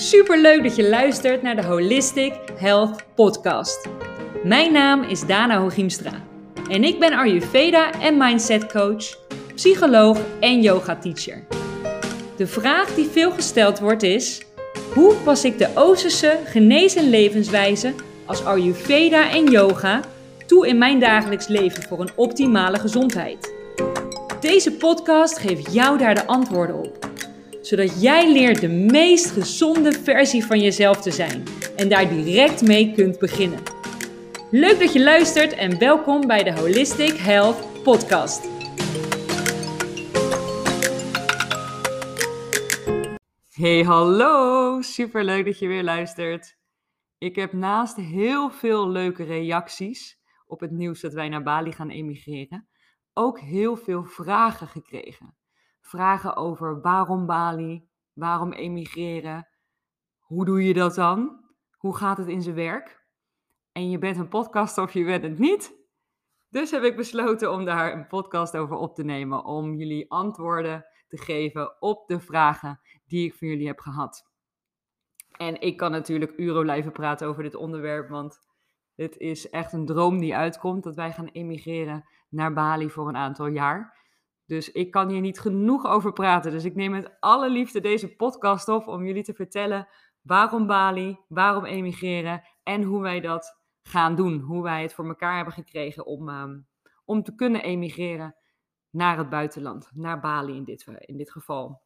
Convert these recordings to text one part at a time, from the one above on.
Super leuk dat je luistert naar de Holistic Health Podcast. Mijn naam is Dana Hogiemstra en ik ben Ayurveda en Mindset Coach, psycholoog en yoga teacher. De vraag die veel gesteld wordt is: hoe pas ik de Oosterse genees- en levenswijze als Ayurveda en yoga toe in mijn dagelijks leven voor een optimale gezondheid? Deze podcast geeft jou daar de antwoorden op zodat jij leert de meest gezonde versie van jezelf te zijn en daar direct mee kunt beginnen. Leuk dat je luistert en welkom bij de Holistic Health Podcast. Hey, hallo! Super leuk dat je weer luistert. Ik heb naast heel veel leuke reacties op het nieuws dat wij naar Bali gaan emigreren, ook heel veel vragen gekregen vragen over waarom Bali, waarom emigreren, hoe doe je dat dan, hoe gaat het in zijn werk. En je bent een podcast of je bent het niet. Dus heb ik besloten om daar een podcast over op te nemen, om jullie antwoorden te geven op de vragen die ik van jullie heb gehad. En ik kan natuurlijk uren blijven praten over dit onderwerp, want het is echt een droom die uitkomt dat wij gaan emigreren naar Bali voor een aantal jaar. Dus ik kan hier niet genoeg over praten. Dus ik neem met alle liefde deze podcast op om jullie te vertellen waarom Bali, waarom emigreren en hoe wij dat gaan doen. Hoe wij het voor elkaar hebben gekregen om, ehm, om te kunnen emigreren naar het buitenland, naar Bali in dit, in dit geval.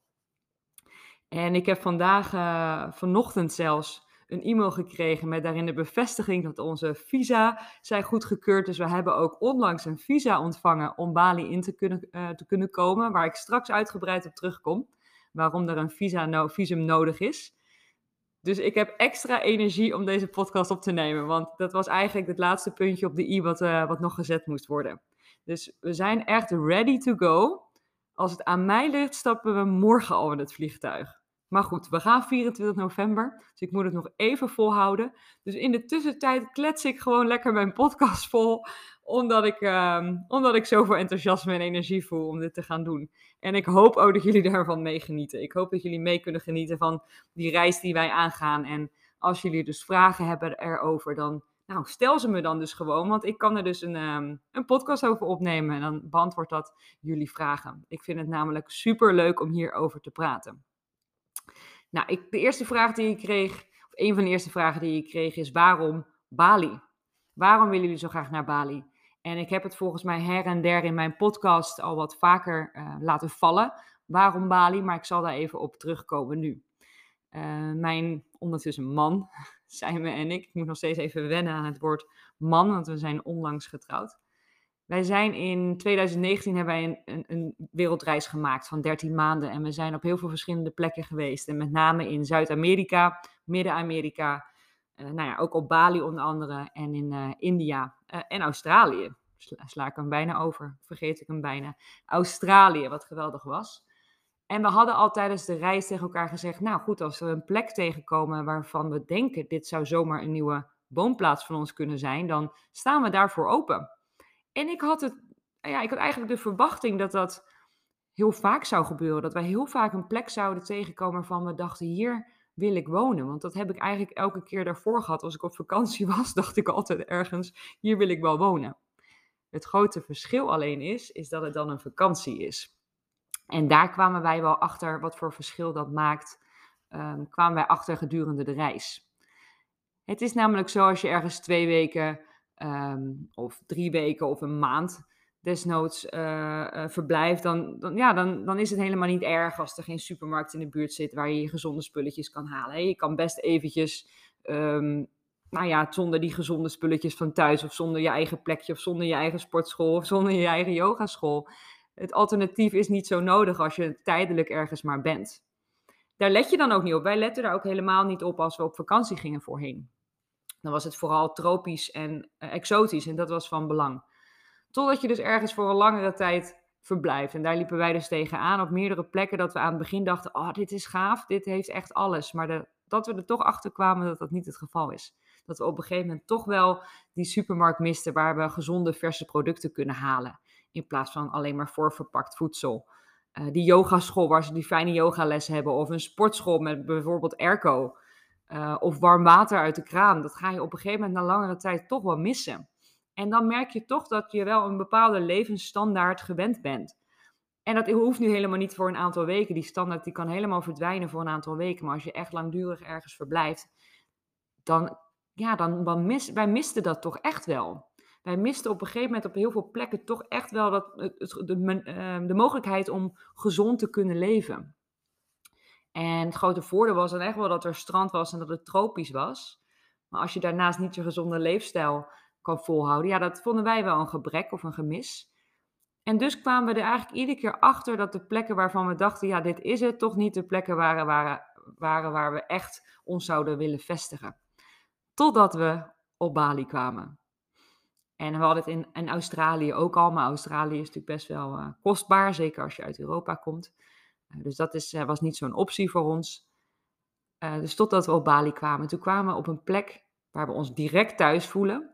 En ik heb vandaag, uh, vanochtend zelfs, een e-mail gekregen met daarin de bevestiging dat onze visa zijn goedgekeurd. Dus we hebben ook onlangs een visa ontvangen om Bali in te kunnen, uh, te kunnen komen, waar ik straks uitgebreid op terugkom. Waarom er een visa no visum nodig is. Dus ik heb extra energie om deze podcast op te nemen, want dat was eigenlijk het laatste puntje op de i wat, uh, wat nog gezet moest worden. Dus we zijn echt ready to go. Als het aan mij ligt, stappen we morgen al in het vliegtuig. Maar goed, we gaan 24 november, dus ik moet het nog even volhouden. Dus in de tussentijd klets ik gewoon lekker mijn podcast vol, omdat ik, uh, omdat ik zoveel enthousiasme en energie voel om dit te gaan doen. En ik hoop ook dat jullie daarvan meegenieten. Ik hoop dat jullie mee kunnen genieten van die reis die wij aangaan. En als jullie dus vragen hebben erover, dan nou, stel ze me dan dus gewoon, want ik kan er dus een, um, een podcast over opnemen en dan beantwoord dat jullie vragen. Ik vind het namelijk super leuk om hierover te praten. Nou, ik, de eerste vraag die ik kreeg, of een van de eerste vragen die ik kreeg, is waarom Bali? Waarom willen jullie zo graag naar Bali? En ik heb het volgens mij her en der in mijn podcast al wat vaker uh, laten vallen. Waarom Bali? Maar ik zal daar even op terugkomen nu. Uh, mijn ondertussen man, we en ik. Ik moet nog steeds even wennen aan het woord man, want we zijn onlangs getrouwd. Wij zijn in 2019 hebben wij een, een, een, wereldreis gemaakt van 13 maanden. En we zijn op heel veel verschillende plekken geweest. En met name in Zuid-Amerika, Midden-Amerika. Uh, nou ja, ook op Bali onder andere. En in uh, India uh, en Australië. Sla, sla, ik hem bijna over. Vergeet ik hem bijna. Australië, wat geweldig was. En we hadden al tijdens de reis tegen elkaar gezegd: Nou goed, als we een plek tegenkomen waarvan we denken: dit zou zomaar een nieuwe woonplaats van ons kunnen zijn, dan staan we daarvoor open. En ik had, het, ja, ik had eigenlijk de verwachting dat dat heel vaak zou gebeuren. Dat wij heel vaak een plek zouden tegenkomen waarvan we dachten, hier wil ik wonen. Want dat heb ik eigenlijk elke keer daarvoor gehad. Als ik op vakantie was, dacht ik altijd ergens, hier wil ik wel wonen. Het grote verschil alleen is, is dat het dan een vakantie is. En daar kwamen wij wel achter wat voor verschil dat maakt. Um, kwamen wij achter gedurende de reis. Het is namelijk zo als je ergens twee weken um, of drie weken of een maand desnoods uh, uh, verblijft, dan, dan, ja, dan, dan is het helemaal niet erg als er geen supermarkt in de buurt zit waar je je gezonde spulletjes kan halen. Je kan best eventjes, um, nou ja, zonder die gezonde spulletjes van thuis of zonder je eigen plekje of zonder je eigen sportschool of zonder je eigen yogaschool. Het alternatief is niet zo nodig als je tijdelijk ergens maar bent. Daar let je dan ook niet op. Wij letten daar ook helemaal niet op als we op vakantie gingen voorheen. Dan was het vooral tropisch en uh, exotisch en dat was van belang. Totdat je dus ergens voor een langere tijd verblijft. En daar liepen wij dus tegenaan op meerdere plekken dat we aan het begin dachten, oh dit is gaaf, dit heeft echt alles. Maar de, dat we er toch achter kwamen dat dat niet het geval is. Dat we op een gegeven moment toch wel die supermarkt misten waar we gezonde verse producten kunnen halen. In plaats van alleen maar voorverpakt voedsel. uh, die yogaschool waar ze die fijne yogalessen hebben. Of een sportschool met bijvoorbeeld airco. Uh, of warm water uit de kraan. Dat ga je op een gegeven moment na langere tijd toch wel missen. En dan merk je toch dat je wel een bepaalde levensstandaard gewend bent. En dat hoeft nu helemaal niet voor een aantal weken. Die standaard die kan helemaal verdwijnen voor een aantal weken. Maar als je echt langdurig ergens verblijft, dan, ja, dan, dan mis, wij misten dat toch echt wel. Wij misten op een gegeven moment op heel veel plekken toch echt wel dat, de, ehm, de mogelijkheid om gezond te kunnen leven. En het grote voordeel was dan echt wel dat er strand was en dat het tropisch was. Maar als je daarnaast niet je gezonde leefstijl kan volhouden, ja, dat vonden wij wel een gebrek of een gemis. En dus kwamen we er eigenlijk iedere keer achter dat de plekken waarvan we dachten, ja, dit is het, toch niet de plekken waren, waren, waren waar we echt ons zouden willen vestigen. Totdat we op Bali kwamen. En we hadden het in, Australië ook al, maar Australië is natuurlijk best wel uh, kostbaar, zeker als je uit Europa komt. Uh, dus dat is, uh, was niet zo'n optie voor ons. dus totdat we op Bali kwamen. Toen kwamen we op een plek waar we ons direct thuis voelen.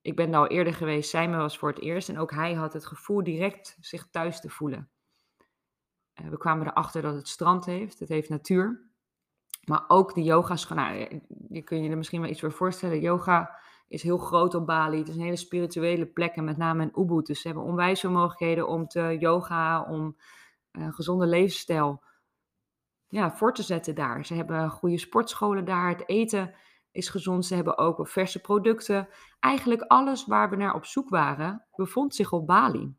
Ik ben daar al eerder geweest, Simon was voor het eerst en ook hij had het gevoel direct zich thuis te voelen. we kwamen erachter dat het strand heeft, het heeft natuur. Maar ook de yoga's, nou, je kun je er misschien wel iets voor voorstellen. Yoga is heel groot op Bali. Het is een hele spirituele plek en met name in Ubud. Dus ze hebben onwijs veel mogelijkheden om te yoga, om eh, gezonde levensstijl ja, voor te zetten daar. Ze hebben goede sportscholen daar. Het eten is gezond. Ze hebben ook verse producten. Eigenlijk alles waar we naar op zoek waren, bevond zich op Bali.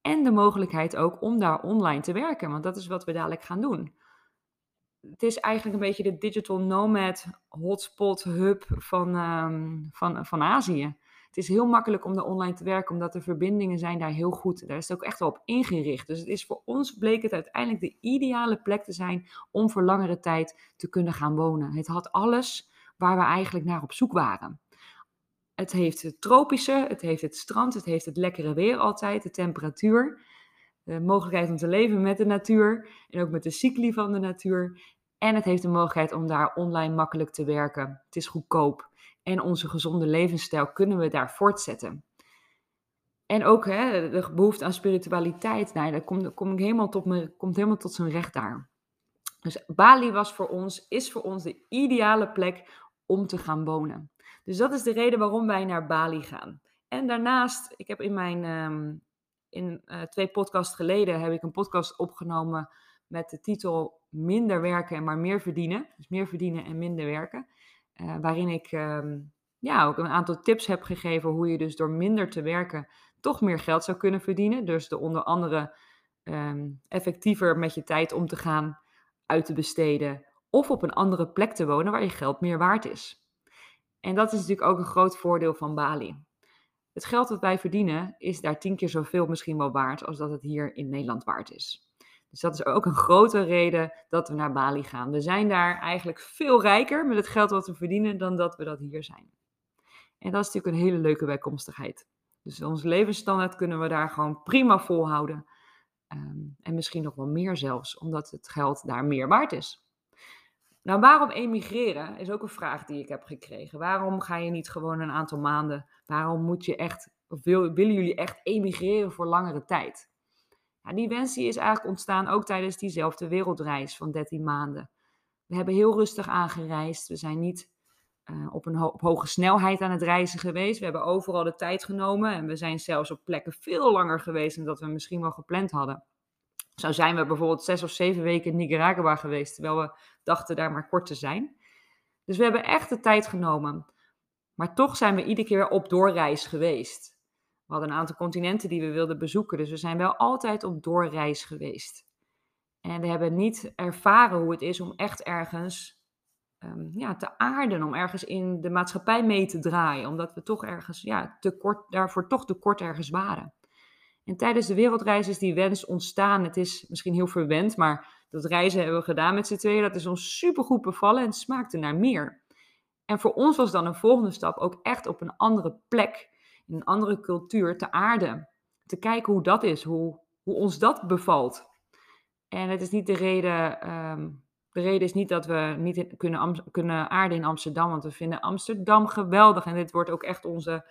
En de mogelijkheid ook om daar online te werken, want dat is wat we dadelijk gaan doen het is eigenlijk een beetje de digital nomad hotspot hub van, um, van, van Azië. Het is heel makkelijk om daar online te werken, omdat de verbindingen zijn daar heel goed. Daar is het ook echt wel op ingericht. Dus het is voor ons bleek het uiteindelijk de ideale plek te zijn om voor langere tijd te kunnen gaan wonen. Het had alles waar we eigenlijk naar op zoek waren. Het heeft het tropische, het heeft het strand, het heeft het lekkere weer altijd, de temperatuur de mogelijkheid om te leven met de natuur en ook met de cycli van de natuur. En het heeft de mogelijkheid om daar online makkelijk te werken. Het is goedkoop. En onze gezonde levensstijl kunnen we daar voortzetten. En ook hè, de behoefte aan spiritualiteit, nou, dat komt, kom ik helemaal tot me, komt helemaal tot zijn recht daar. Dus Bali was voor ons, is voor ons de ideale plek om te gaan wonen. Dus dat is de reden waarom wij naar Bali gaan. En daarnaast, ik heb in mijn ehm, in uh, twee podcasts geleden heb ik een podcast opgenomen met de titel Minder werken en maar meer verdienen. Dus meer verdienen en minder werken. Uh, waarin ik uh, ja, ook een aantal tips heb gegeven hoe je dus door minder te werken toch meer geld zou kunnen verdienen. Dus de onder andere um, effectiever met je tijd om te gaan, uit te besteden of op een andere plek te wonen waar je geld meer waard is. En dat is natuurlijk ook een groot voordeel van Bali het geld dat wij verdienen is daar tien keer zoveel misschien wel waard als dat het hier in Nederland waard is. Dus dat is ook een grote reden dat we naar Bali gaan. We zijn daar eigenlijk veel rijker met het geld wat we verdienen dan dat we dat hier zijn. En dat is natuurlijk een hele leuke bijkomstigheid. Dus onze levensstandaard kunnen we daar gewoon prima volhouden. Um, en misschien nog wel meer zelfs, omdat het geld daar meer waard is. Nou, waarom emigreren is ook een vraag die ik heb gekregen. Waarom ga je niet gewoon een aantal maanden? Waarom moet je echt, of wil, willen jullie echt emigreren voor langere tijd? Ja, die wens is eigenlijk ontstaan ook tijdens diezelfde wereldreis van 13 maanden. We hebben heel rustig aangereisd. We zijn niet uh, op een op hoge snelheid aan het reizen geweest. We hebben overal de tijd genomen en we zijn zelfs op plekken veel langer geweest dan dat we misschien wel gepland hadden. Zo zijn we bijvoorbeeld zes of zeven weken in Nicaragua geweest, terwijl we dachten daar maar kort te zijn. Dus we hebben echt de tijd genomen. Maar toch zijn we iedere keer op doorreis geweest. We hadden een aantal continenten die we wilden bezoeken, dus we zijn wel altijd op doorreis geweest. En we hebben niet ervaren hoe het is om echt ergens um, ja, te aarden, om ergens in de maatschappij mee te draaien, omdat we toch ergens, ja, te kort, daarvoor toch te kort ergens waren. En tijdens de wereldreis is die wens ontstaan. Het is misschien heel verwend, maar dat reizen hebben we gedaan met z'n tweeën. Dat is ons supergoed bevallen en smaakte naar meer. En voor ons was dan een volgende stap ook echt op een andere plek, in een andere cultuur, te aarden. Te kijken hoe dat is, hoe, hoe ons dat bevalt. En het is niet de reden, um, de reden is niet dat we niet kunnen, kunnen aarden in Amsterdam, want we vinden Amsterdam geweldig. En dit wordt ook echt onze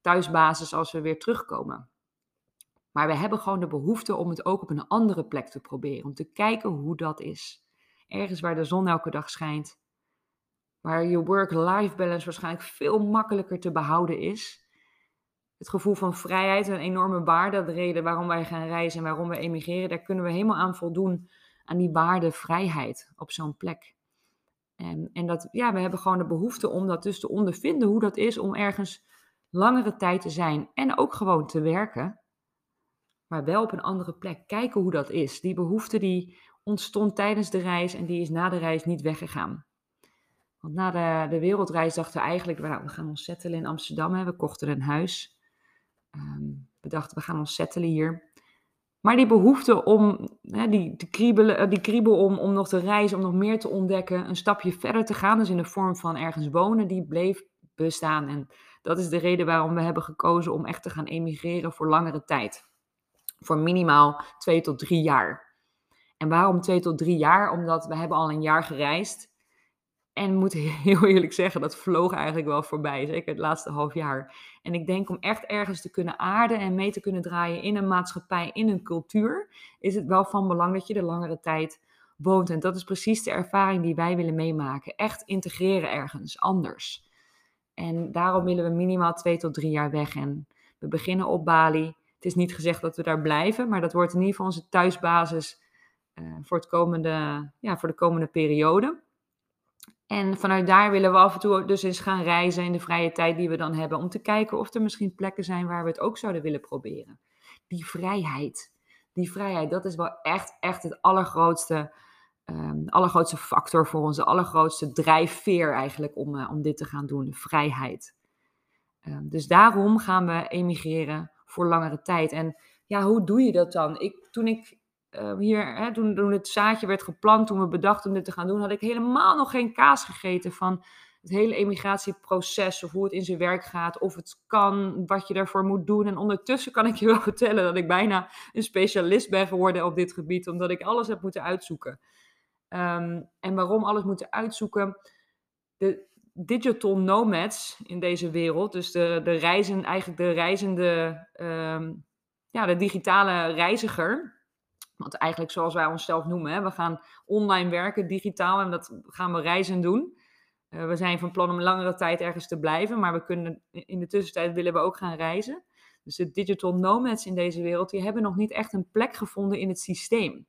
thuisbasis als we weer terugkomen. Maar we hebben gewoon de behoefte om het ook op een andere plek te proberen. Om te kijken hoe dat is. Ergens waar de zon elke dag schijnt. Waar je work-life balance waarschijnlijk veel makkelijker te behouden is. Het gevoel van vrijheid, een enorme waarde. De reden waarom wij gaan reizen en waarom we emigreren. Daar kunnen we helemaal aan voldoen. Aan die waarde vrijheid op zo'n plek. En, en dat, ja, we hebben gewoon de behoefte om dat dus te ondervinden. Hoe dat is om ergens langere tijd te zijn. En ook gewoon te werken maar wel op een andere plek. Kijken hoe dat is. Die behoefte die ontstond tijdens de reis en die is na de reis niet weggegaan. Want na de, de wereldreis dachten we eigenlijk, we gaan ons settelen in Amsterdam. Hè. We kochten een huis. Ehm, we dachten, we gaan ons settelen hier. Maar die behoefte om, hè, die, die, kriebelen, eh, die kriebel om, om nog te reizen, om nog meer te ontdekken, een stapje verder te gaan, dus in de vorm van ergens wonen, die bleef bestaan. En dat is de reden waarom we hebben gekozen om echt te gaan emigreren voor langere tijd voor minimaal twee tot drie jaar. En waarom twee tot drie jaar? Omdat we hebben al een jaar gereisd. En moet heel eerlijk zeggen, dat vloog eigenlijk wel voorbij. Zeker het laatste half jaar. En ik denk om echt ergens te kunnen aarden en mee te kunnen draaien in een maatschappij, in een cultuur, is het wel van belang dat je de langere tijd woont. En dat is precies de ervaring die wij willen meemaken. Echt integreren ergens anders. En daarom willen we minimaal twee tot drie jaar weg. En we beginnen op Bali. Het is niet gezegd dat we daar blijven, maar dat wordt in ieder geval onze thuisbasis uh, voor, het komende, ja, voor de komende periode. En vanuit daar willen we af en toe dus eens gaan reizen in de vrije tijd die we dan hebben, om te kijken of er misschien plekken zijn waar we het ook zouden willen proberen. Die vrijheid, die vrijheid, dat is wel echt, echt het allergrootste, um, allergrootste factor voor ons, de allergrootste drijfveer eigenlijk om, uh, om dit te gaan doen, de vrijheid. Um, dus daarom gaan we emigreren voor langere tijd. En ja, hoe doe je dat dan? Ik, toen ik uh, hier, hè, toen, toen het zaadje werd geplant, toen we bedachten om dit te gaan doen, had ik helemaal nog geen kaas gegeten van het hele emigratieproces of hoe het in zijn werk gaat, of het kan, wat je daarvoor moet doen. En ondertussen kan ik je wel vertellen dat ik bijna een specialist ben geworden op dit gebied, omdat ik alles heb moeten uitzoeken. Um, en waarom alles moeten uitzoeken? De, digital nomads in deze wereld. Dus de, de reizen, eigenlijk de reizende, um, ja, de digitale reiziger. Want eigenlijk zoals wij onszelf noemen, hè, we gaan online werken, digitaal, en dat gaan we reizen doen. Uh, we zijn van plan om langere tijd ergens te blijven, maar we kunnen in de tussentijd willen we ook gaan reizen. Dus de digital nomads in deze wereld, die hebben nog niet echt een plek gevonden in het systeem.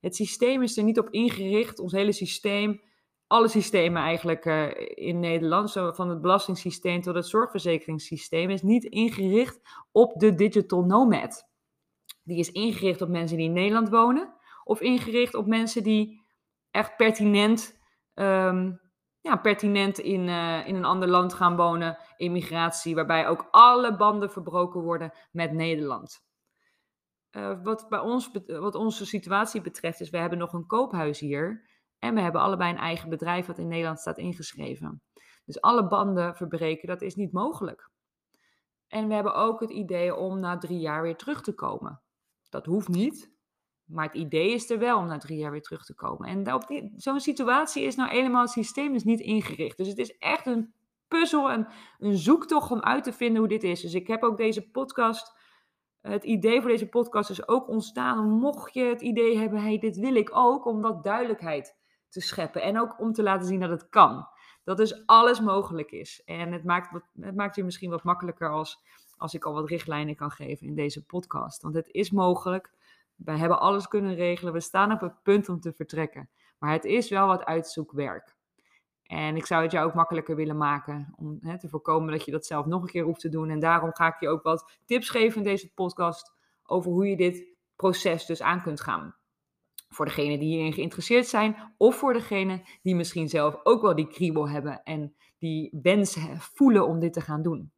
Het systeem is er niet op ingericht, ons hele systeem alle systemen eigenlijk uh, in Nederland, zo van het belastingssysteem tot het zorgverzekeringssysteem, is niet ingericht op de digital nomad. Die is ingericht op mensen die in Nederland wonen, of ingericht op mensen die echt pertinent, um, ja, pertinent in, uh, in een ander land gaan wonen, immigratie, waarbij ook alle banden verbroken worden met Nederland. Uh, wat, bij ons, wat onze situatie betreft, is we hebben nog een koophuis hier. En we hebben allebei een eigen bedrijf wat in Nederland staat ingeschreven. Dus alle banden verbreken, dat is niet mogelijk. En we hebben ook het idee om na drie jaar weer terug te komen. Dat hoeft niet, maar het idee is er wel om na drie jaar weer terug te komen. En zo'n situatie is nou helemaal, het systeem is niet ingericht. Dus het is echt een puzzel en een zoektocht om uit te vinden hoe dit is. Dus ik heb ook deze podcast, het idee voor deze podcast is ook ontstaan. Mocht je het idee hebben, hey, dit wil ik ook, om dat duidelijkheid te scheppen. En ook om te laten zien dat het kan. Dat dus alles mogelijk is. En het maakt, het maakt je misschien wat makkelijker als, als ik al wat richtlijnen kan geven in deze podcast. Want het is mogelijk. Wij hebben alles kunnen regelen. We staan op het punt om te vertrekken. Maar het is wel wat uitzoekwerk. En ik zou het jou ook makkelijker willen maken om hè, te voorkomen dat je dat zelf nog een keer hoeft te doen. En daarom ga ik je ook wat tips geven in deze podcast over hoe je dit proces dus aan kunt gaan. Voor degenen die hierin geïnteresseerd zijn, of voor degenen die misschien zelf ook wel die kriebel hebben en die wens voelen om dit te gaan doen.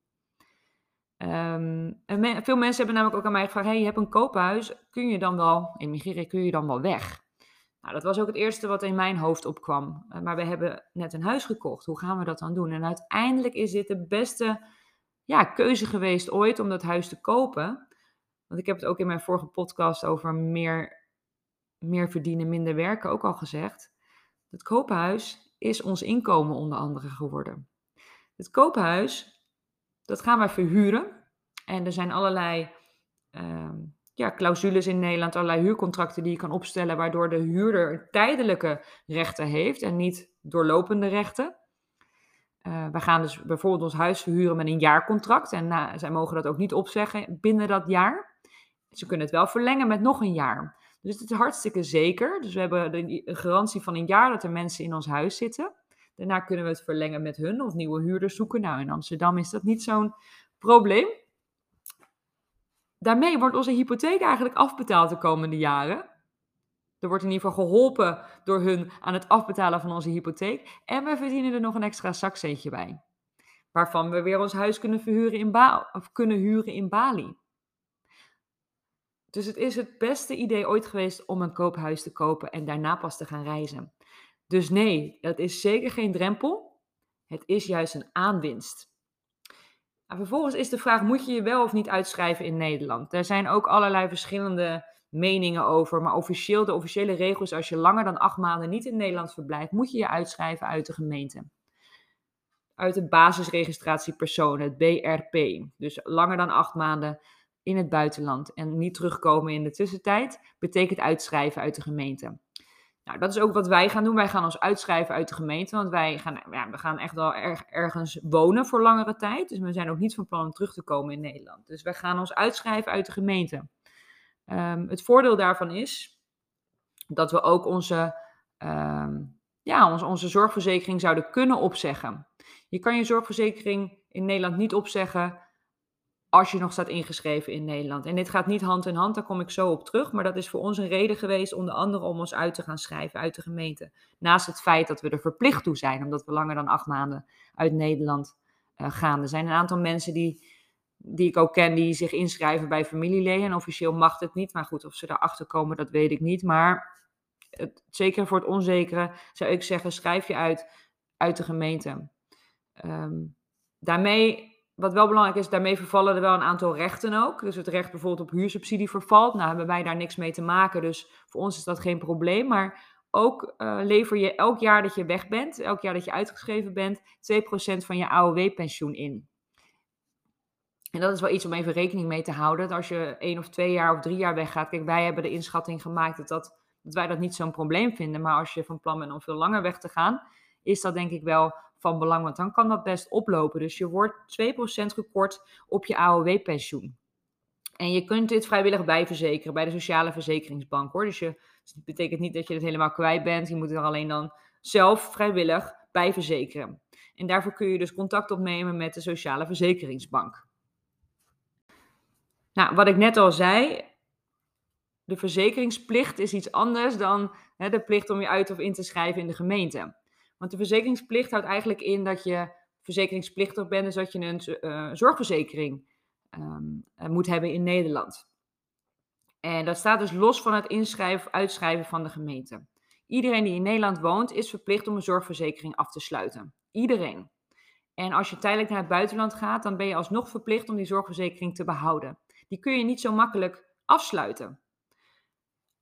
En veel mensen hebben namelijk ook aan mij gevraagd: hey, je hebt een koophuis, kun je dan wel emigreren, kun je dan wel weg? Nou, dat was ook het eerste wat in mijn hoofd opkwam. Uh, maar we hebben net een huis gekocht, hoe gaan we dat dan doen? En uiteindelijk is dit de beste ja, keuze geweest ooit om dat huis te kopen. Want ik heb het ook in mijn vorige podcast over meer meer verdienen, minder werken ook al gezegd. Het koophuis is ons inkomen onder andere geworden. Het koophuis, dat gaan wij verhuren. En er zijn allerlei uh, ja, clausules in Nederland, allerlei huurcontracten die je kan opstellen, waardoor de huurder tijdelijke rechten heeft en niet doorlopende rechten. Uh, we gaan dus bijvoorbeeld ons huis verhuren met een jaarcontract en zij mogen dat ook niet opzeggen binnen dat jaar. Ze kunnen het wel verlengen met nog een jaar. Dus het is hartstikke zeker. Dus we hebben de garantie van een jaar dat er mensen in ons huis zitten. Daarna kunnen we het verlengen met hun of nieuwe huurders zoeken. Nou, in Amsterdam is dat niet zo'n probleem. Daarmee wordt onze hypotheek eigenlijk afbetaald de komende jaren. Er wordt in ieder geval geholpen door hun aan het afbetalen van onze hypotheek. En we verdienen er nog een extra zakcentje bij. Waarvan we weer ons huis kunnen, verhuren in of kunnen huren in Bali. Dus het is het beste idee ooit geweest om een koophuis te kopen en daarna pas te gaan reizen. Dus nee, dat is zeker geen drempel. Het is juist een aanwinst. Vervolgens is de vraag: moet je je wel of niet uitschrijven in Nederland? Er zijn ook allerlei verschillende meningen over, maar officieel, de officiële regels, als je langer dan acht maanden niet in Nederland verblijft, moet je je uitschrijven uit de gemeente. Uit de basisregistratie personen, het BRP. Dus langer dan acht maanden in het buitenland en niet terugkomen in de tussentijd, betekent uitschrijven uit de gemeente. Nou, dat is ook wat wij gaan doen. Wij gaan ons uitschrijven uit de gemeente, want wij gaan, ja, we gaan echt wel erg, ergens wonen voor langere tijd. Dus we zijn ook niet van plan om terug te komen in Nederland. Dus wij gaan ons uitschrijven uit de gemeente. Um, het voordeel daarvan is dat we ook onze, um, ja, onze, onze zorgverzekering zouden kunnen opzeggen. Je kan je zorgverzekering in Nederland niet opzeggen als je nog staat ingeschreven in Nederland. En dit gaat niet hand in hand, daar kom ik zo op terug. Maar dat is voor ons een reden geweest, onder andere om ons uit te gaan schrijven uit de gemeente. Naast het feit dat we er verplicht toe zijn, omdat we langer dan acht maanden uit Nederland uh, gaan. Er zijn een aantal mensen die, die ik ook ken, die zich inschrijven bij familieleden. En officieel mag het niet. Maar goed, of ze daarachter komen, dat weet ik niet. Maar het, zeker voor het onzekere zou ik zeggen, schrijf je uit uit de gemeente. Um, daarmee wat wel belangrijk is, daarmee vervallen er wel een aantal rechten ook. Dus het recht bijvoorbeeld op huursubsidie vervalt. Nou hebben wij daar niks mee te maken, dus voor ons is dat geen probleem. Maar ook uh, lever je elk jaar dat je weg bent, elk jaar dat je uitgeschreven bent, 2% van je AOW-pensioen in. En dat is wel iets om even rekening mee te houden. Dat als je één of twee jaar of drie jaar weggaat. Kijk, wij hebben de inschatting gemaakt dat, dat, dat wij dat niet zo'n probleem vinden. Maar als je van plan bent om veel langer weg te gaan, is dat denk ik wel van belang, want dan kan dat best oplopen. Dus je wordt 2% gekort op je AOW-pensioen. En je kunt dit vrijwillig bijverzekeren bij de Sociale Verzekeringsbank hoor. Dus, je, dus dat betekent niet dat je het helemaal kwijt bent. Je moet er alleen dan zelf vrijwillig bij verzekeren. En daarvoor kun je dus contact opnemen met de Sociale Verzekeringsbank. Nou, wat ik net al zei, de verzekeringsplicht is iets anders dan hè, de plicht om je uit of in te schrijven in de gemeente. Want de verzekeringsplicht houdt eigenlijk in dat je verzekeringsplichtig bent, dus dat je een uh, zorgverzekering um, moet hebben in Nederland. En dat staat dus los van het inschrijven, uitschrijven van de gemeente. Iedereen die in Nederland woont is verplicht om een zorgverzekering af te sluiten. Iedereen. En als je tijdelijk naar het buitenland gaat, dan ben je alsnog verplicht om die zorgverzekering te behouden. Die kun je niet zo makkelijk afsluiten.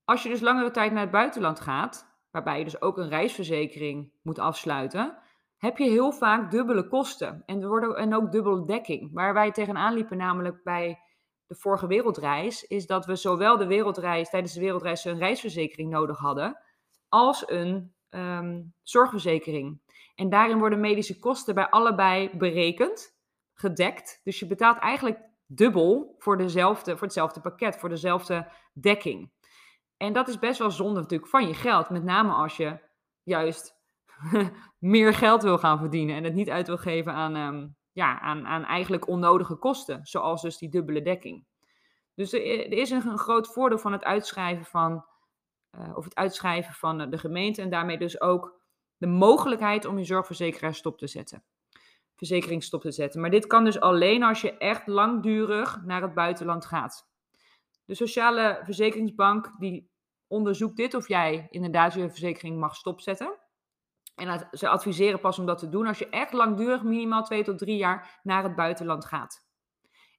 Als je dus langere tijd naar het buitenland gaat, waarbij je dus ook een reisverzekering moet afsluiten, heb je heel vaak dubbele kosten. En, er worden, en ook dubbele dekking. Waar wij tegenaan liepen, namelijk bij de vorige wereldreis, is dat we zowel de wereldreis, tijdens de wereldreis een reisverzekering nodig hadden, als een ehm, zorgverzekering. En daarin worden medische kosten bij allebei berekend, gedekt. Dus je betaalt eigenlijk dubbel voor, dezelfde, voor hetzelfde pakket, voor dezelfde dekking. En dat is best wel zonde natuurlijk van je geld. Met name als je juist meer geld wil gaan verdienen en het niet uit wil geven aan, um, ja, aan, aan eigenlijk onnodige kosten. Zoals dus die dubbele dekking. Dus er, er is een, groot voordeel van het uitschrijven van, uh, of het uitschrijven van de gemeente. En daarmee dus ook de mogelijkheid om je zorgverzekeraar stop te zetten. Verzekering stop te zetten. Maar dit kan dus alleen als je echt langdurig naar het buitenland gaat. De Sociale Verzekeringsbank die onderzoekt dit of jij inderdaad je verzekering mag stopzetten. En ze adviseren pas om dat te doen als je echt langdurig, minimaal twee tot drie jaar, naar het buitenland gaat.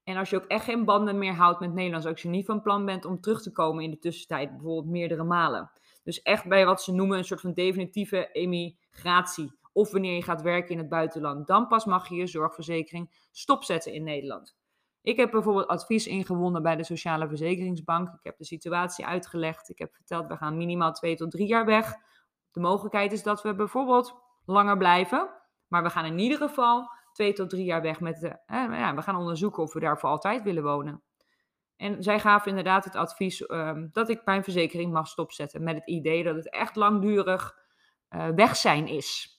En als je ook echt geen banden meer houdt met Nederland, als je niet van plan bent om terug te komen in de tussentijd, bijvoorbeeld meerdere malen. Dus echt bij wat ze noemen een soort van definitieve emigratie. Of wanneer je gaat werken in het buitenland, dan pas mag je je zorgverzekering stopzetten in Nederland. Ik heb bijvoorbeeld advies ingewonnen bij de Sociale Verzekeringsbank. Ik heb de situatie uitgelegd. Ik heb verteld, we gaan minimaal twee tot drie jaar weg. De mogelijkheid is dat we bijvoorbeeld langer blijven. Maar we gaan in ieder geval twee tot drie jaar weg met de. ja, we gaan onderzoeken of we daar voor altijd willen wonen. En zij gaven inderdaad het advies ehm, dat ik mijn verzekering mag stopzetten. Met het idee dat het echt langdurig uh, weg zijn is.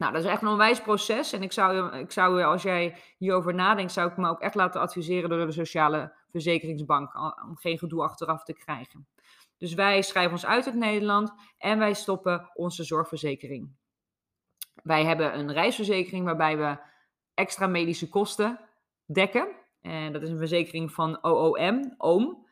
Nou, dat is echt een onwijs proces. En ik zou, ik zou, als jij hierover nadenkt, zou ik me ook echt laten adviseren door de Sociale Verzekeringsbank. Om geen gedoe achteraf te krijgen. Dus wij schrijven ons uit uit Nederland en wij stoppen onze zorgverzekering. Wij hebben een reisverzekering waarbij we extra medische kosten dekken. En dat is een verzekering van OOM, OOM.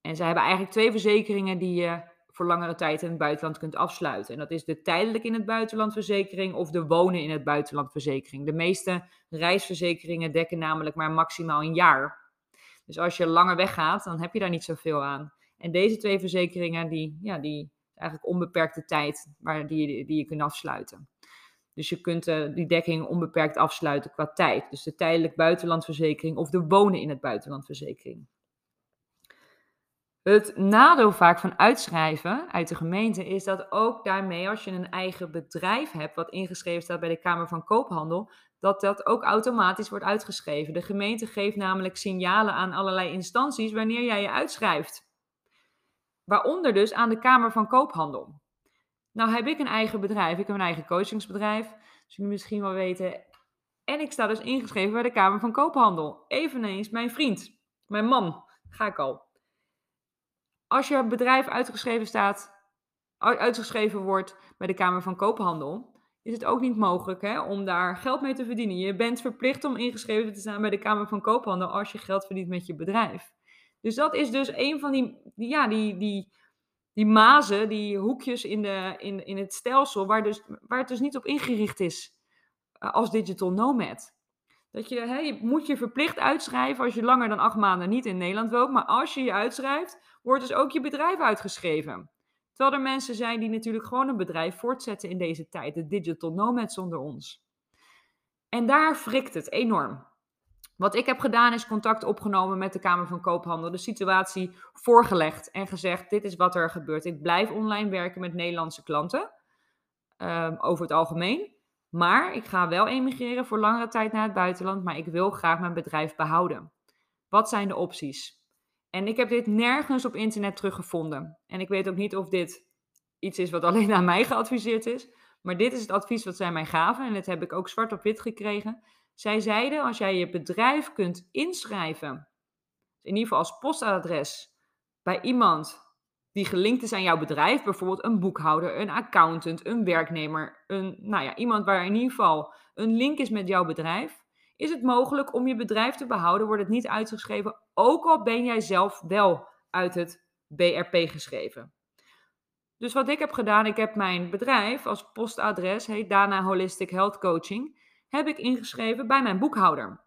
En zij hebben eigenlijk twee verzekeringen die je voor langere tijd in het buitenland kunt afsluiten. En dat is de tijdelijk in het buitenland verzekering of de wonen in het buitenland verzekering. De meeste reisverzekeringen dekken namelijk maar maximaal een jaar. Dus als je langer weggaat, dan heb je daar niet zoveel aan. En deze twee verzekeringen, die, ja, die eigenlijk onbeperkte tijd waar die, die je kunt afsluiten. Dus je kunt uh, die dekking onbeperkt afsluiten qua tijd. Dus de tijdelijk buitenlandverzekering of de wonen in het buitenlandverzekering. Het nadeel vaak van uitschrijven uit de gemeente is dat ook daarmee, als je een eigen bedrijf hebt, wat ingeschreven staat bij de Kamer van Koophandel, dat dat ook automatisch wordt uitgeschreven. De gemeente geeft namelijk signalen aan allerlei instanties wanneer jij je uitschrijft. Waaronder dus aan de Kamer van Koophandel. Nou heb ik een eigen bedrijf, ik heb een eigen coachingsbedrijf, dus jullie misschien wel weten. En ik sta dus ingeschreven bij de Kamer van Koophandel. Eveneens mijn vriend, mijn man, ga ik al als je bedrijf uitgeschreven staat, uitgeschreven wordt bij de Kamer van Koophandel, is het ook niet mogelijk hè, om daar geld mee te verdienen. Je bent verplicht om ingeschreven te staan bij de Kamer van Koophandel als je geld verdient met je bedrijf. Dus dat is dus een van die, ja, die, die, die mazen, die hoekjes in, de, in, in het stelsel, waar, dus, waar het dus niet op ingericht is uh, als digital nomad. Dat je, hè, je moet je verplicht uitschrijven als je langer dan acht maanden niet in Nederland woont. Maar als je je uitschrijft, wordt dus ook je bedrijf uitgeschreven. Terwijl er mensen zijn die natuurlijk gewoon een bedrijf voortzetten in deze tijd, de digital nomads onder ons. En daar frikt het enorm. Wat ik heb gedaan is contact opgenomen met de Kamer van Koophandel, de situatie voorgelegd en gezegd: dit is wat er gebeurt. Ik blijf online werken met Nederlandse klanten, um, over het algemeen. Maar ik ga wel emigreren voor langere tijd naar het buitenland, maar ik wil graag mijn bedrijf behouden. Wat zijn de opties? En ik heb dit nergens op internet teruggevonden. En ik weet ook niet of dit iets is wat alleen aan mij geadviseerd is. Maar dit is het advies wat zij mij gaven. En dat heb ik ook zwart op wit gekregen. Zij zeiden: als jij je bedrijf kunt inschrijven, in ieder geval als postadres, bij iemand die gelinkt is aan jouw bedrijf, bijvoorbeeld een boekhouder, een accountant, een werknemer, een, nou ja, iemand waar in ieder geval een link is met jouw bedrijf, is het mogelijk om je bedrijf te behouden, wordt het niet uitgeschreven, ook al ben jij zelf wel uit het BRP geschreven. Dus wat ik heb gedaan, ik heb mijn bedrijf als postadres, heet Dana Holistic Health Coaching, heb ik ingeschreven bij mijn boekhouder.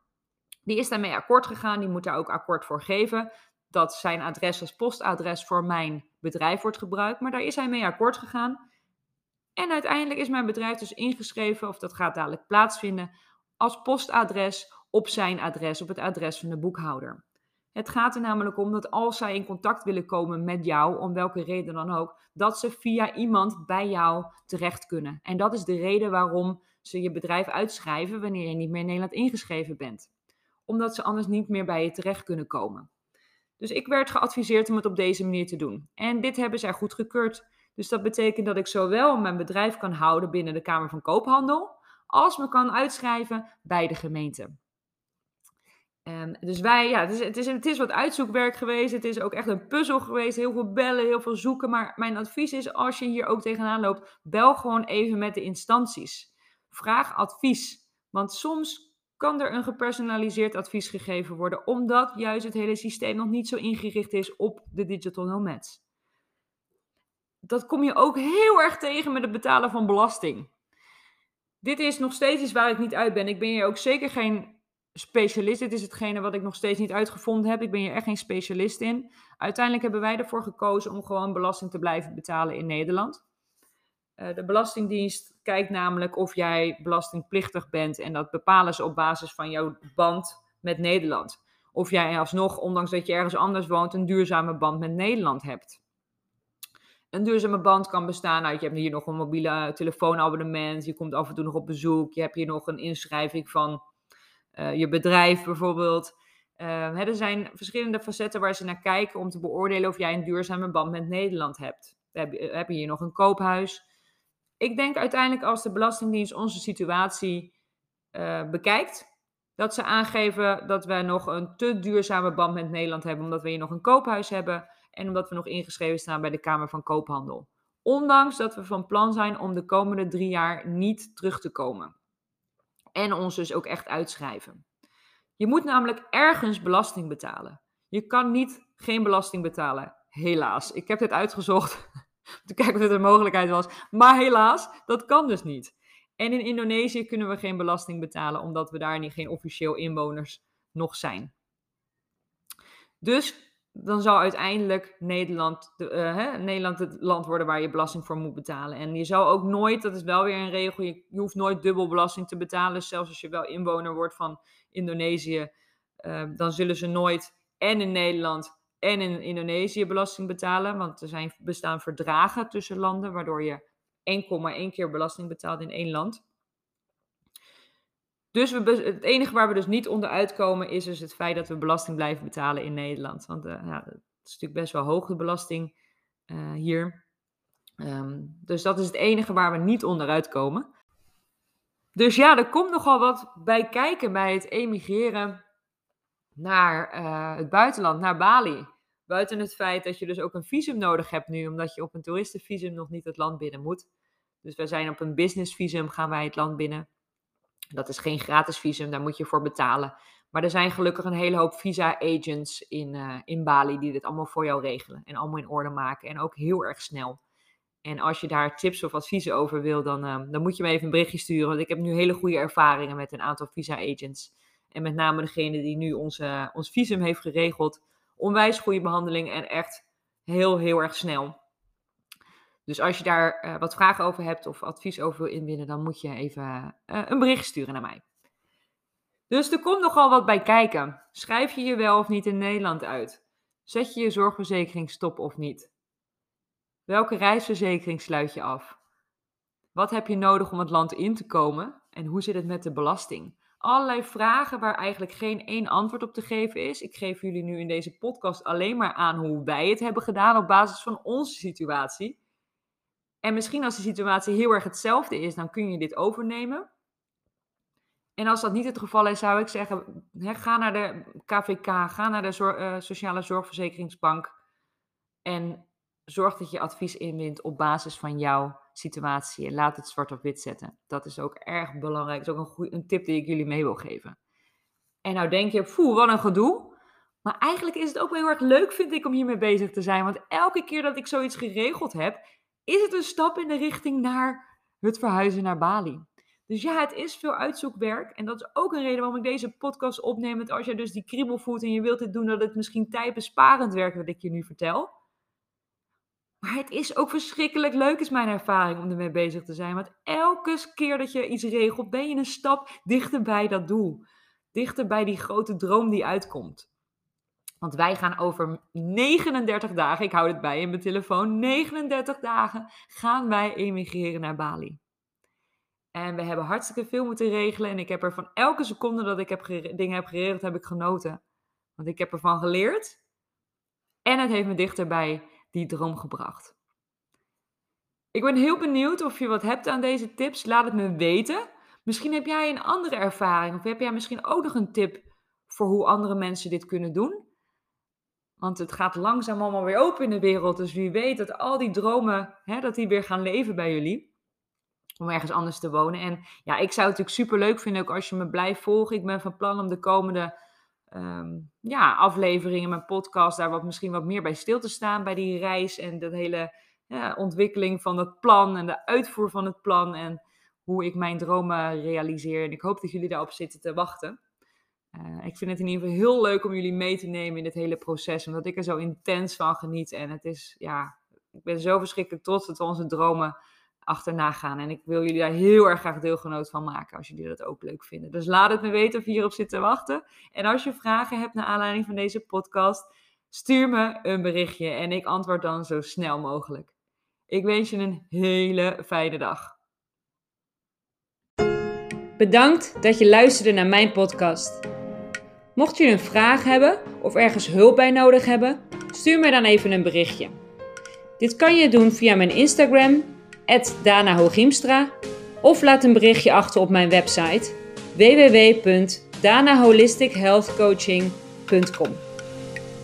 Die is daarmee akkoord gegaan, die moet daar ook akkoord voor geven dat zijn adres als postadres voor mijn bedrijf wordt gebruikt, maar daar is hij mee akkoord gegaan. En uiteindelijk is mijn bedrijf dus ingeschreven, of dat gaat dadelijk plaatsvinden, als postadres op zijn adres, op het adres van de boekhouder. Het gaat er namelijk om dat als zij in contact willen komen met jou, om welke reden dan ook, dat ze via iemand bij jou terecht kunnen. En dat is de reden waarom ze je bedrijf uitschrijven wanneer je niet meer in Nederland ingeschreven bent. Omdat ze anders niet meer bij je terecht kunnen komen. Dus ik werd geadviseerd om het op deze manier te doen. En dit hebben zij goedgekeurd. Dus dat betekent dat ik zowel mijn bedrijf kan houden binnen de Kamer van Koophandel, als me kan uitschrijven bij de gemeente. Um, dus wij, ja, het is, het, is, het is wat uitzoekwerk geweest. Het is ook echt een puzzel geweest. Heel veel bellen, heel veel zoeken. Maar mijn advies is, als je hier ook tegenaan loopt, bel gewoon even met de instanties. Vraag advies. Want soms kan er een gepersonaliseerd advies gegeven worden, omdat juist het hele systeem nog niet zo ingericht is op de digital nomads. Dat kom je ook heel erg tegen met het betalen van belasting dit is nog steeds iets waar ik niet uit ben. Ik ben hier ook zeker geen specialist. Dit is hetgene wat ik nog steeds niet uitgevonden heb. Ik ben hier echt geen specialist in. Uiteindelijk hebben wij ervoor gekozen om gewoon belasting te blijven betalen in Nederland. Uh, de Belastingdienst kijkt namelijk of jij belastingplichtig bent en dat bepalen ze op basis van jouw band met Nederland. of jij alsnog, ondanks dat je ergens anders woont, een duurzame band met Nederland hebt. Een duurzame band kan bestaan uit, je hebt hier nog een mobiele telefoonabonnement, je komt af en toe nog op bezoek, je hebt hier nog een inschrijving van uh, je bedrijf bijvoorbeeld. Hè, er zijn verschillende facetten waar ze naar kijken om te beoordelen of jij een duurzame band met Nederland hebt. We hebben, heb je hier nog een koophuis? Ik denk uiteindelijk als de Belastingdienst onze situatie uh, bekijkt, dat ze aangeven dat we nog een te duurzame band met Nederland hebben, omdat we hier nog een koophuis hebben en omdat we nog ingeschreven staan bij de Kamer van Koophandel. Ondanks dat we van plan zijn om de komende drie jaar niet terug te komen. En ons dus ook echt uitschrijven. Je moet namelijk ergens belasting betalen. Je kan niet geen belasting betalen. Helaas. Ik heb dit uitgezocht om te kijken of dit een mogelijkheid was. Maar helaas, dat kan dus niet. En in Indonesië kunnen we geen belasting betalen, omdat we daar niet, geen officieel inwoners nog zijn. Dus dan zal uiteindelijk Nederland, de, uh, hè, Nederland het land worden waar je belasting voor moet betalen. En je zal ook nooit, dat is wel weer een regel, je, hoeft nooit dubbel belasting te betalen. Zelfs als je wel inwoner wordt van Indonesië, uh, dan zullen ze nooit en in Nederland en in Indonesië belasting betalen. Want er zijn, bestaan verdragen tussen landen, waardoor je enkel maar één keer belasting betaalt in één land. Dus we, het enige waar we dus niet onderuit komen is dus het feit dat we belasting blijven betalen in Nederland. Want uh, ja, dat is natuurlijk best wel hoge belasting uh, hier. Um, dus dat is het enige waar we niet onderuit komen. Dus ja, er komt nogal wat bij kijken bij het emigreren naar uh, het buitenland, naar Bali. Buiten het feit dat je dus ook een visum nodig hebt nu, omdat je op een toeristenvisum nog niet het land binnen moet. Dus wij zijn op een businessvisum gaan wij het land binnen. Dat is geen gratis visum, daar moet je voor betalen. Maar er zijn gelukkig een hele hoop visa-agents in, uh, in Bali die dit allemaal voor jou regelen en allemaal in orde maken. En ook heel erg snel. En als je daar tips of adviezen over wil, dan, uh, dan moet je me even een berichtje sturen. Want ik heb nu hele goede ervaringen met een aantal visa-agents. En met name degene die nu onze, ons visum heeft geregeld. Onwijs goede behandeling en echt heel, heel erg snel. Dus als je daar uh, wat vragen over hebt of advies over wil inwinnen, dan moet je even uh, een bericht sturen naar mij. Dus er komt nogal wat bij kijken. Schrijf je je wel of niet in Nederland uit? Zet je je zorgverzekering stop of niet? Welke reisverzekering sluit je af? Wat heb je nodig om het land in te komen? En hoe zit het met de belasting? Allerlei vragen waar eigenlijk geen één antwoord op te geven is. Ik geef jullie nu in deze podcast alleen maar aan hoe wij het hebben gedaan op basis van onze situatie. En misschien als de situatie heel erg hetzelfde is, dan kun je dit overnemen. En als dat niet het geval is, zou ik zeggen: ga naar de KVK, ga naar de uh, Sociale Zorgverzekeringsbank. En zorg dat je advies inwint op basis van jouw situatie. En laat het zwart op wit zetten. Dat is ook erg belangrijk. Dat is ook een, een tip die ik jullie mee wil geven. En nou denk je, poeh, wat een gedoe. Maar eigenlijk is het ook wel heel erg leuk, vind ik, om hiermee bezig te zijn. Want elke keer dat ik zoiets geregeld heb, is het een stap in de richting naar het verhuizen naar Bali. Dus ja, het is veel uitzoekwerk. En dat is ook een reden waarom ik deze podcast opneem. Want als je dus die kriebel voelt en je wilt dit doen, dat het misschien tijdbesparend werkt wat ik je nu vertel. Maar het is ook verschrikkelijk leuk, is mijn ervaring, om ermee bezig te zijn. Want elke keer dat je iets regelt, ben je een stap dichter bij dat doel. Dichter bij die grote droom die uitkomt. Want wij gaan over 39 dagen, ik hou het bij in mijn telefoon, 39 dagen gaan wij emigreren naar Bali. En we hebben hartstikke veel moeten regelen. En ik heb er van elke seconde dat ik heb dingen heb geregeld, heb ik genoten. Want ik heb ervan geleerd. En het heeft me dichterbij die droom gebracht. Ik ben heel benieuwd of je wat hebt aan deze tips. Laat het me weten. Misschien heb jij een andere ervaring. Of heb jij misschien ook nog een tip voor hoe andere mensen dit kunnen doen. Want het gaat langzaam allemaal weer open in de wereld. Dus wie weet dat al die dromen, hè, dat die weer gaan leven bij jullie. Om ergens anders te wonen. En ja, ik zou het natuurlijk super leuk vinden ook als je me blijft volgen. Ik ben van plan om de komende um, ja, afleveringen, mijn podcast, daar wat, misschien wat meer bij stil te staan. Bij die reis en de hele ja, ontwikkeling van het plan en de uitvoer van het plan. En hoe ik mijn dromen realiseer. En ik hoop dat jullie daarop zitten te wachten. Uh, ik vind het in ieder geval heel leuk om jullie mee te nemen in dit hele proces, omdat ik er zo intens van geniet. En het is, ja, ik ben zo verschrikkelijk trots dat we onze dromen achterna gaan. En ik wil jullie daar heel erg graag deelgenoot van maken als jullie dat ook leuk vinden. Dus laat het me weten of je hierop zit te wachten. En als je vragen hebt naar aanleiding van deze podcast, stuur me een berichtje en ik antwoord dan zo snel mogelijk. Ik wens je een hele fijne dag. Bedankt dat je luisterde naar mijn podcast. Mocht je een vraag hebben of ergens hulp bij nodig hebben, stuur me dan even een berichtje. Dit kan je doen via mijn Instagram, Dana of laat een berichtje achter op mijn website www.danaholistichealthcoaching.com.